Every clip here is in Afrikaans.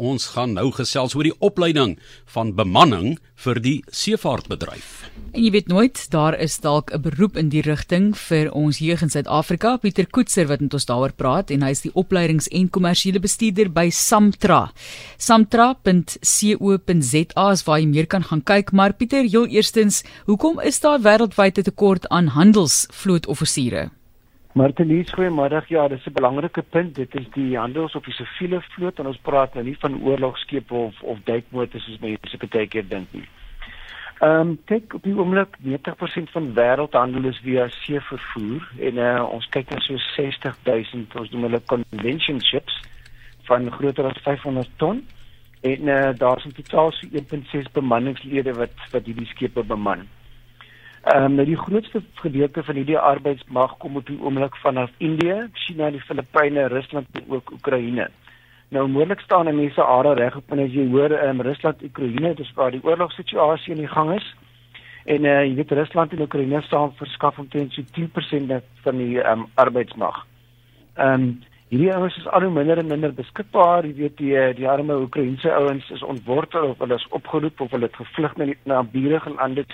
ons gaan nou gesels oor die opleiding van bemanning vir die seevaartbedryf. En jy weet nooit, daar is dalk 'n beroep in die rigting vir ons jeug in Suid-Afrika. Pieter Koetser wat met ons daaroor praat en hy is die opleidings- en kommersiële bestuurder by Samtra. Samtra.co.za is waar jy meer kan gaan kyk, maar Pieter, heel eerstens, hoekom is daar wêreldwyd 'n tekort aan handelsvlootoffisiere? Martelies, goeiemôre. Ja, dis 'n belangrike punt. Dit is die handels of die siviele vloot en ons praat nou nie van oorlogskepe of of duikmotors soos mense baie keer dink nie. Ehm um, kyk op die oomblik 90% van wêreldhandel is via see vervoer en uh, ons kyk na so 60000 ons noem hulle convention ships van groter as 500 ton en uh, daar is in totaal so 1.6 bemanningslede wat wat hierdie skepe beman. Ehm um, nou die grootste gedeelte van hierdie arbeidsmag kom op die oomblik vanaf Indië, China, die Filippyne, Rusland en ook Oekraïne. Nou moontlik staan mense are reg op en as jy hoor ehm um, Rusland, Oekraïne, dis waar die oorlogssituasie in die gang is. En eh uh, jy weet Rusland en Oekraïne staan verskaf omtrent so 10% van die ehm um, arbeidsmag. Ehm um, hierdie ouens is al hoe minder en minder beskikbaar. Jy weet die die arme Oekraïense ouens is ontwortel of hulle is opgeroep of hulle het gevlug na die na bure gelande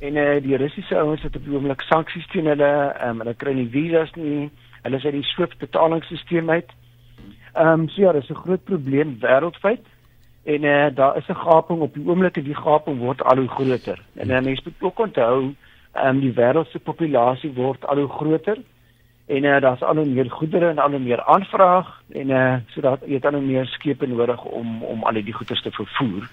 En eh uh, die Russiese ouens het op die oomblik sanksies teen hulle, ehm um, hulle kry nie visas nie. Hulle is uit die SWIFT betalingsstelsel uit. Ehm um, so ja, dis 'n groot probleem wêreldwyd. En eh uh, daar is 'n gaping op die oomblik en die gaping word al hoe groter. En uh, mense moet ook onthou, ehm um, die wêreld se populasie word al hoe groter. En uh, daar's al hoe meer goedere en al hoe meer aanvraag en eh uh, so dat jy hoe meer skepe nodig om om al die goederes te vervoer.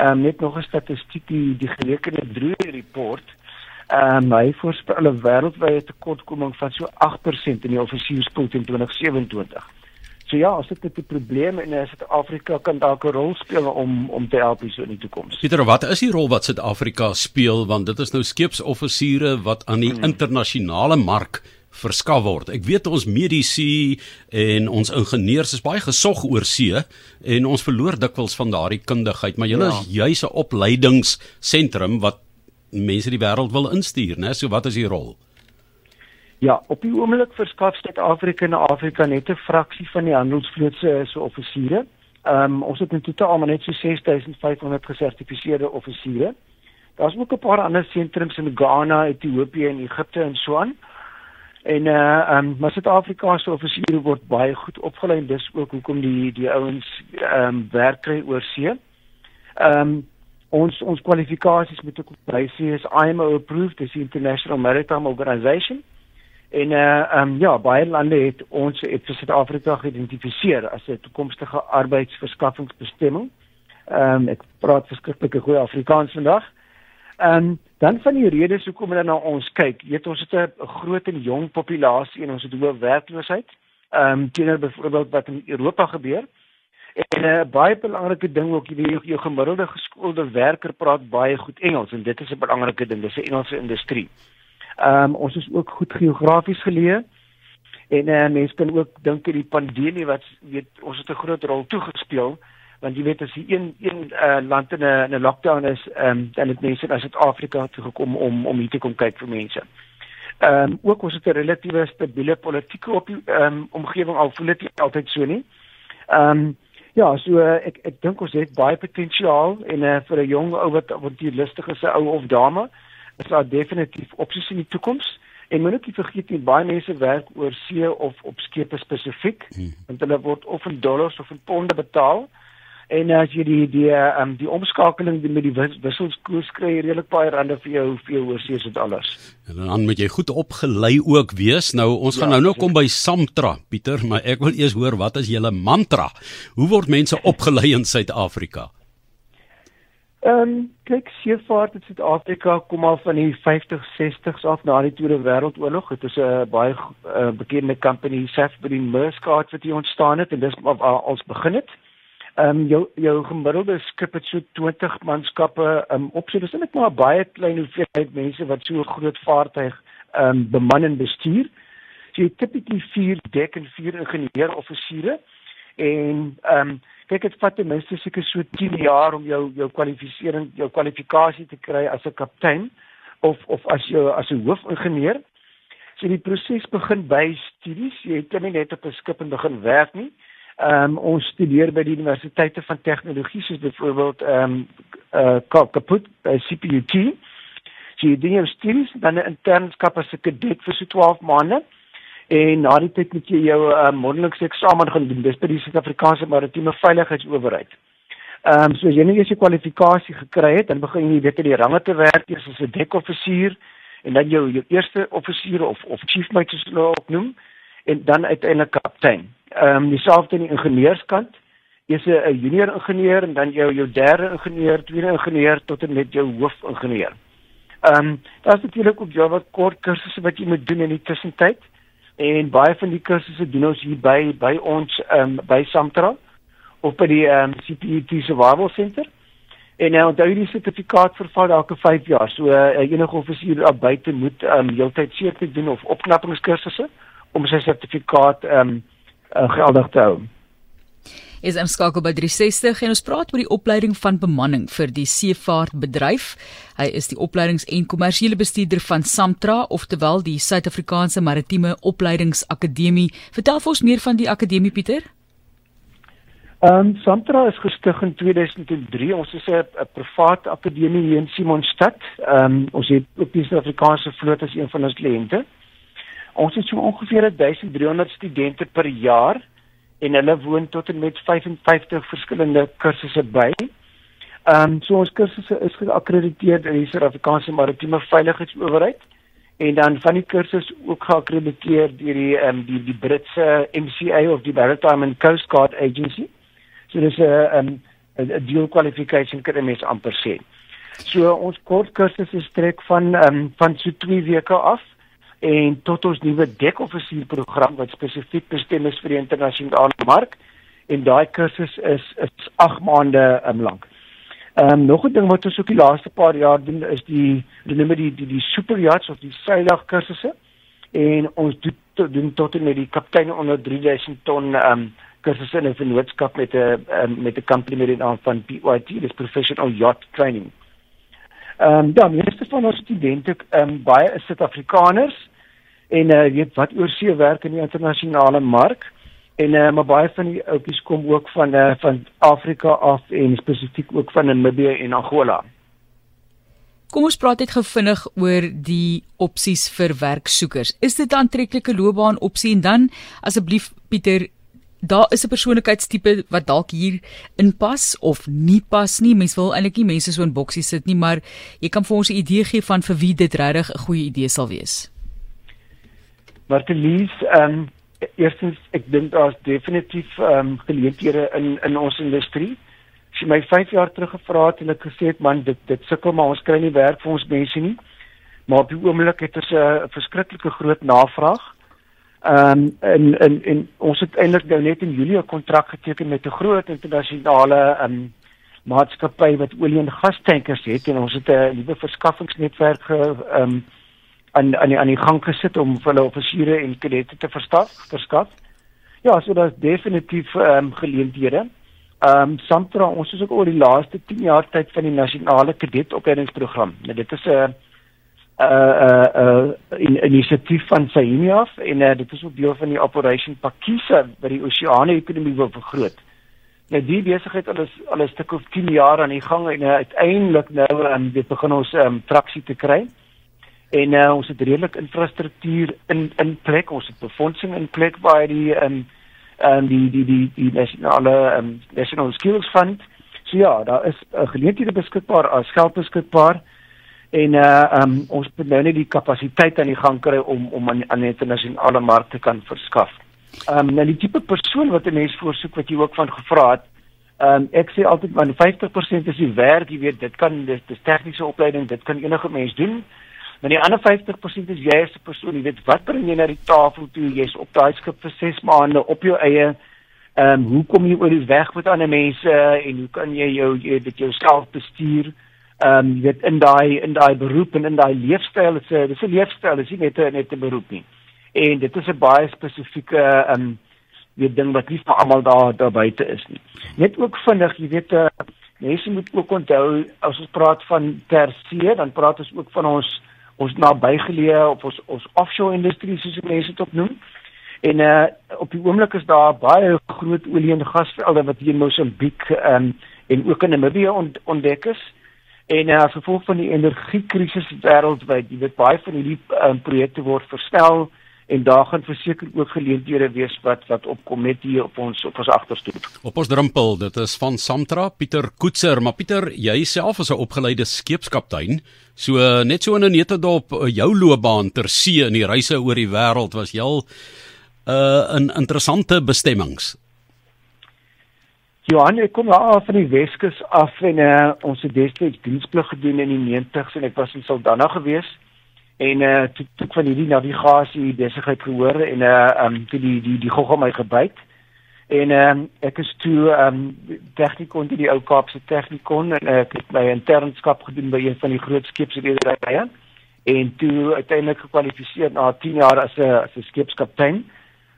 Ehm um, net nog 'n statistiek die die gerekende droë report. Ehm um, hy voorspel 'n wêreldwye tekortkoming van so 8% in die offisierspool in 2027. So ja, as dit 'n probleem en as Suid-Afrika kan dalk 'n rol speel om om te help hier so in die toekoms. Pieter, wat is die rol wat Suid-Afrika speel want dit is nou skeepsoffisiere wat aan die hmm. internasionale mark verskaf word. Ek weet ons medisy en ons ingenieurs is baie gesog oor see en ons verloor dikwels van daardie kundigheid, maar julle ja. is juis 'n opleidingsentrum wat mense die wêreld wil instuur, né? So wat is die rol? Ja, op die oomblik verskaf Suid-Afrika en Afrika net 'n fraksie van die handelsvloot se so offisiere. Ehm um, ons het in totaal maar net so 6500 gesertifiseerde offisiere. Daar's ook 'n paar ander sentrums in Ghana, Ethiopië en Egipte en so aan. En uh um maar Suid-Afrikaanse offisiere word baie goed opgelei. Dis ook hoekom die die ouens um werk kry oor see. Um ons ons kwalifikasies moet ook by see is IMO approved, dis die International Maritime Organization. En uh um ja, baie lande het ons het vir Suid-Afrika geïdentifiseer as 'n toekomstige arbeidsverskaffingsbestemming. Um ek praat verskriklik goeie Afrikaans vandag. Um Dan van die redes hoekom hulle na ons kyk, weet ons het 'n groot en jong populasie en ons het hoë werkloosheid. Ehm um, teenoor byvoorbeeld wat in Europa gebeur. En 'n uh, baie belangrike ding ook, jy weet jou gemiddelde geskoolde werker praat baie goed Engels en dit is 'n belangrike ding, dis 'n Engelse industrie. Ehm um, ons is ook goed geografies geleë. En uh, mense kan ook dink aan die pandemie wat weet ons het 'n groot rol toegespeel want jy weet as die een een uh, land in 'n 'n lockdown is, ehm um, dan het mense na Suid-Afrika toe gekom om om hier te kom kyk vir mense. Ehm um, ook ons het 'n relatiewe stabiele politieke op ehm um, omgewing al voel dit altyd so nie. Ehm um, ja, so uh, ek ek dink ons het baie potensiaal en uh, vir 'n jong ou wat avontuurlustig is, 'n ou of dame, is daar definitief opsies in die toekoms. En moet nie vergeet nie baie mense werk oor see of op skepe spesifiek hmm. want hulle word of in dollars of in ponde betaal. En as jy die die ehm um, die omskakeling met die wisselkoers kry redelik baie rande vir jou vir jou oorsees en alles. En dan moet jy goed opgelei ook wees. Nou ons ja, gaan nou nou kom by Samtra, Pieter, maar ek wil eers hoor wat is julle mantra? Hoe word mense opgelei in Suid-Afrika? Ehm um, kyk seevaart in Suid-Afrika kom al van die 50 60s af na die Tweede Wêreldoorlog. Dit is 'n uh, baie uh, bekende company, Safety Maersk wat hier ontstaan het en dis als begin het. Ehm um, jou jou gemiddelde skip het so 20 manskappe um, op. So dis net maar baie klein hoeveelheid mense wat so 'n groot vaartuig ehm um, beman en bestuur. So jy tipies 4 dek en 4 ingenieur offisiere en ehm um, kyk dit vat ten minste seker so 10 jaar om jou jou kwalifisering, jou kwalifikasie te kry as 'n kaptein of of as jy as 'n hoofingenieur. So die proses begin by studies. Jy het nie net op 'n skip en begin werk nie. Ehm um, ons studeer by die universiteite van tegnologie soos byvoorbeeld ehm um, uh Kaput by CPUT. So jy doen jou studies dan 'n intern skap as 'n kadet vir so 12 maande en na die tyd moet jy jou um, mondelingse eksamen gaan doen dis by die Suid-Afrikaanse Maritieme Veiligheidsowerheid. Ehm um, so as jy nou eers 'n kwalifikasie gekry het, dan begin jy weet jy die range te werk eers as 'n dekoffisier en dan jou jou eerste offisier of of chief mate soos hulle ook noem en dan uiteindelik kaptein. Ehm um, dieselfde in die ingenieurskant. Jy's 'n junior ingenieur en dan jou jou derde ingenieur, tweede ingenieur tot en met jou hoofingenieur. Ehm um, daar's natuurlik ook Java kort kursusse wat jy moet doen in die tussentyd en baie van die kursusse doen ons hier by by ons ehm um, by Samtra of by die ehm um, CPUT Survival Center. En nou onthou die sertifikaat verval elke 5 jaar. So uh, enige offisier daar buite moet ehm um, heeltyd seker doen of opknappingskursusse om sy sertifikaat ehm um, uh, geldig te hou is in skakel by 360 en ons praat oor die opleiding van bemanning vir die seevaartbedryf. Hy is die opleidings- en kommersiële bestuurder van Samtra, oftewel die Suid-Afrikaanse Maritieme Opleidingsakademie. Vertel vir ons meer van die akademie Pieter. Ehm um, Samtra is gestig in 2003. Ons is 'n privaat akademie hier in Simonstad. Ehm um, ons het ook die Suid-Afrikaanse vloot as een van ons kliënte. Ons het so ongeveer 1300 studente per jaar en hulle woon tot en met 55 verskillende kursusse by. Ehm um, so ons kursusse is geakkrediteer deur die Suid-Afrikaanse Maritieme Veiligheidsowerheid en dan van die kursusse ook geakkrediteer deur die ehm um, die die Britse MCA of die Maritime and Coast Guard Agency. So dis 'n ehm 'n dual qualification kan mens amper sê. So ons kort kursusse strek van ehm um, van so 2 weke af en tot ons nuwe dekoffisier program wat spesifiek bestem is vir die internasionale mark en daai kursus is is 8 maande um, lank. Ehm um, nog 'n ding wat ons ook die laaste paar jaar doen is die die noem die die die super yachts of die seilag kursusse en ons doen to, doen tot en met die kaptein onder 3000 ton ehm um, kursusse in 'n vennootskap met 'n um, met 'n company met die naam van PYT, dis professional yacht training. Ehm um, ja, meeste van ons studente ehm um, baie is Suid-Afrikaners en uh, weet wat oor see werk in die internasionale mark en uh, maar baie van die ouppies kom ook van uh, van Afrika af en spesifiek ook van Namibië en Angola. Kom ons praat net gevinnig oor die opsies vir werksoekers. Is dit 'n aantreklike loopbaan opsie en dan asseblief Pieter Daar is 'n persoonlikheidstipe wat dalk hier inpas of nie pas nie. Mense wil eintlik nie mense so in boksies sit nie, maar jy kan vir ons 'n idee gee van vir wie dit regtig 'n goeie idee sal wees. Maar te lees, ehm um, eerstens ek dink daar's definitief ehm um, geleenthede in in ons industrie. As jy my 5 jaar terug gevra het en ek gesê het man dit dit sukkel maar ons kry nie werk vir ons mense nie. Maar op die oomblik het ons 'n verskriklike groot navraag. Ehm um, en en en ons het eintlik nou net in Julie 'n kontrak geteken met 'n groot internasionale ehm um, maatskappy wat olie en gas tankers het en ons het 'n nuwe verskaffingsnetwerk ge ehm um, aan aan die aan die gang gesit om hulle offisiere en kadette te verskaf verskaf. Ja, so daar's definitief ehm um, geleenthede. Ehm um, Samtra ons is ook oor die laaste 10 jaar tyd van die nasionale kadetopleidingsprogram. Nou dit is 'n uh, 'n uh, 'n uh, uh, inisiatief van Sainiaf en uh, dit is ook deel van die Operation Pakisa wat die oseane ekonomie wil vergroot. Nou die besigheid al is al 'n stuk of 10 jaar aan die gang en uh, uiteindelik nou um, dit begin ons um, traksie te kry en uh, ons het redelik infrastruktuur in in plek ons het befondsing in plek waar die um, um die die die die nasionale um, national skills fund so ja daar is uh, geleenthede beskikbaar as geld beskikbaar en uh um ons moet nou net die kapasiteit aan die gang kry om om aan aan die internasionale mark te kan verskaf. Um nou die tipe persoon wat 'n mens voorsoek wat jy ook van gevra het Um ek sê altyd want 50% is die werk, jy weet, dit kan dis, dis tegniese opleiding, dit kan enige mens doen. Maar die ander 50% is jy as 'n persoon, jy weet wat bring jy na die tafel toe? Jy's op daai skip vir 6 maande op jou eie. Ehm um, hoe kom jy oor die weg met ander mense en hoe kan jy jou jy dit jouself bestuur? Ehm um, jy weet in daai in daai beroep en in daai leefstyl, dit is 'n dis 'n leefstyl, dis nie net 'n net 'n beroep nie. En dit is 'n baie spesifieke ehm um, weet ding wat nie vir almal daar daar buite is nie. Net ook vinnig, jy weet uh, mense moet ook onthou as ons praat van ter see, dan praat ons ook van ons ons nabygeleë op ons ons offshore industrie soos mense dit opnoem. En uh op die oomblik is daar baie groot olie en gasvelde wat hier in Mosambiek um, en ook in Namibië ont, ontdek is. En uh, as gevolg van die energiekrisis wêreldwyd, jy weet baie van hierdie um, projekte word verstel en daar gaan verseker ook geleenthede wees wat wat opkom net hier op ons op ons agterstoep. Op ons drempel, dit is van Samtra, Pieter Koetser, maar Pieter, jy self is 'n opgeleide skeepskaptein. So net so in 'n netedop eh, jou loopbaan ter see in die reise oor die wêreld was jy al 'n uh, 'n interessante bestemmings. Johan, ek kom af van die Weskus af en uh, ons het destyds diensplig gedoen in die 90's en ek was in Saldanha geweest en uh toe toe van hierdie navigasie besigheid gehoor en uh um toe die die die gogga my gebyt. En um ek is toe um tegnikon die, die ou Kaapse tegnikon en ek het my internskap gedoen by een van die groot skeepsrederye. En toe uiteindelik gekwalifiseer na 10 jaar as 'n as 'n skeepskaptein.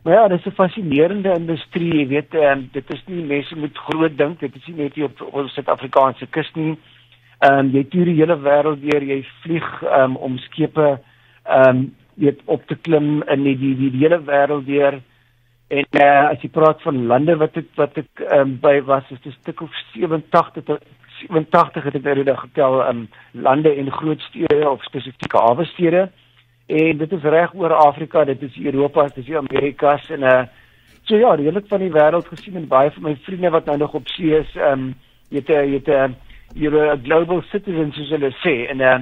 Maar ja dis 'n fascinerende industrie jy weet um, dit is nie mense moet groot dink dit is nie net hier op ons Suid-Afrikaanse kus nie Ehm um, jy toer die hele wêreld deur, jy vlieg um, om skepe ehm um, weet op te klim in die die die, die hele wêreld deur. En uh, as jy praat van lande wat ek wat ek ehm um, by was, is dit 'n stuk of 87 tot 87 het ek nou net getel in um, lande en groot stede of spesifieke hawe stede. En dit is reg oor Afrika, dit is Europa, dit is die Amerikas en uh so ja, redelik van die wêreld gesien en baie van my vriende wat nou nog op see is, ehm um, jy het jy het 'n you're a global citizen soos hulle sê en uh,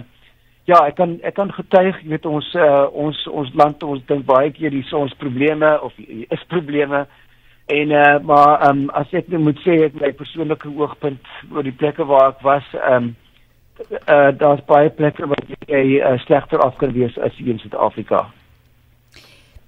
ja ek kan ek kan getuig jy weet ons uh, ons ons land ons dink baie keer hier ons probleme of is probleme en uh, maar um, as ek net moet sê ek my persoonlike oogpunt oor die plekke waar ek was um, uh, daar's baie plekke wat jy uh, slegter af kan wees as in Suid-Afrika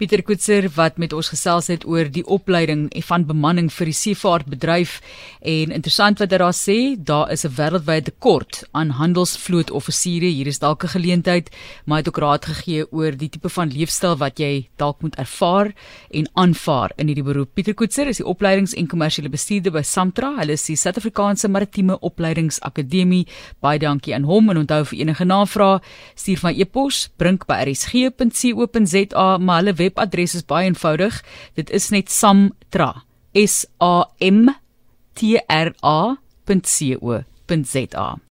Pieter Koetser wat met ons gesels het oor die opleiding van bemanning vir die seevaartbedryf en interessant wat hy daar sê, daar is 'n wêreldwye tekort aan handelsvlootoffisiere. Hier is dalk 'n geleentheid, maar hy het ook raad gegee oor die tipe van leefstyl wat jy dalk moet ervaar en aanvaar in hierdie beroep. Pieter Koetser is die opleidings- en kommersiële bestuurder by Samtra. Hulle is die Suid-Afrikaanse Maritieme Opleidingsakademie. Baie dankie aan hom en onthou vir enige navrae, stuur my e-pos brink@rsg.co.za, maar hulle web webadres is baie eenvoudig. Dit is net samtra. S A M T R A.co.za.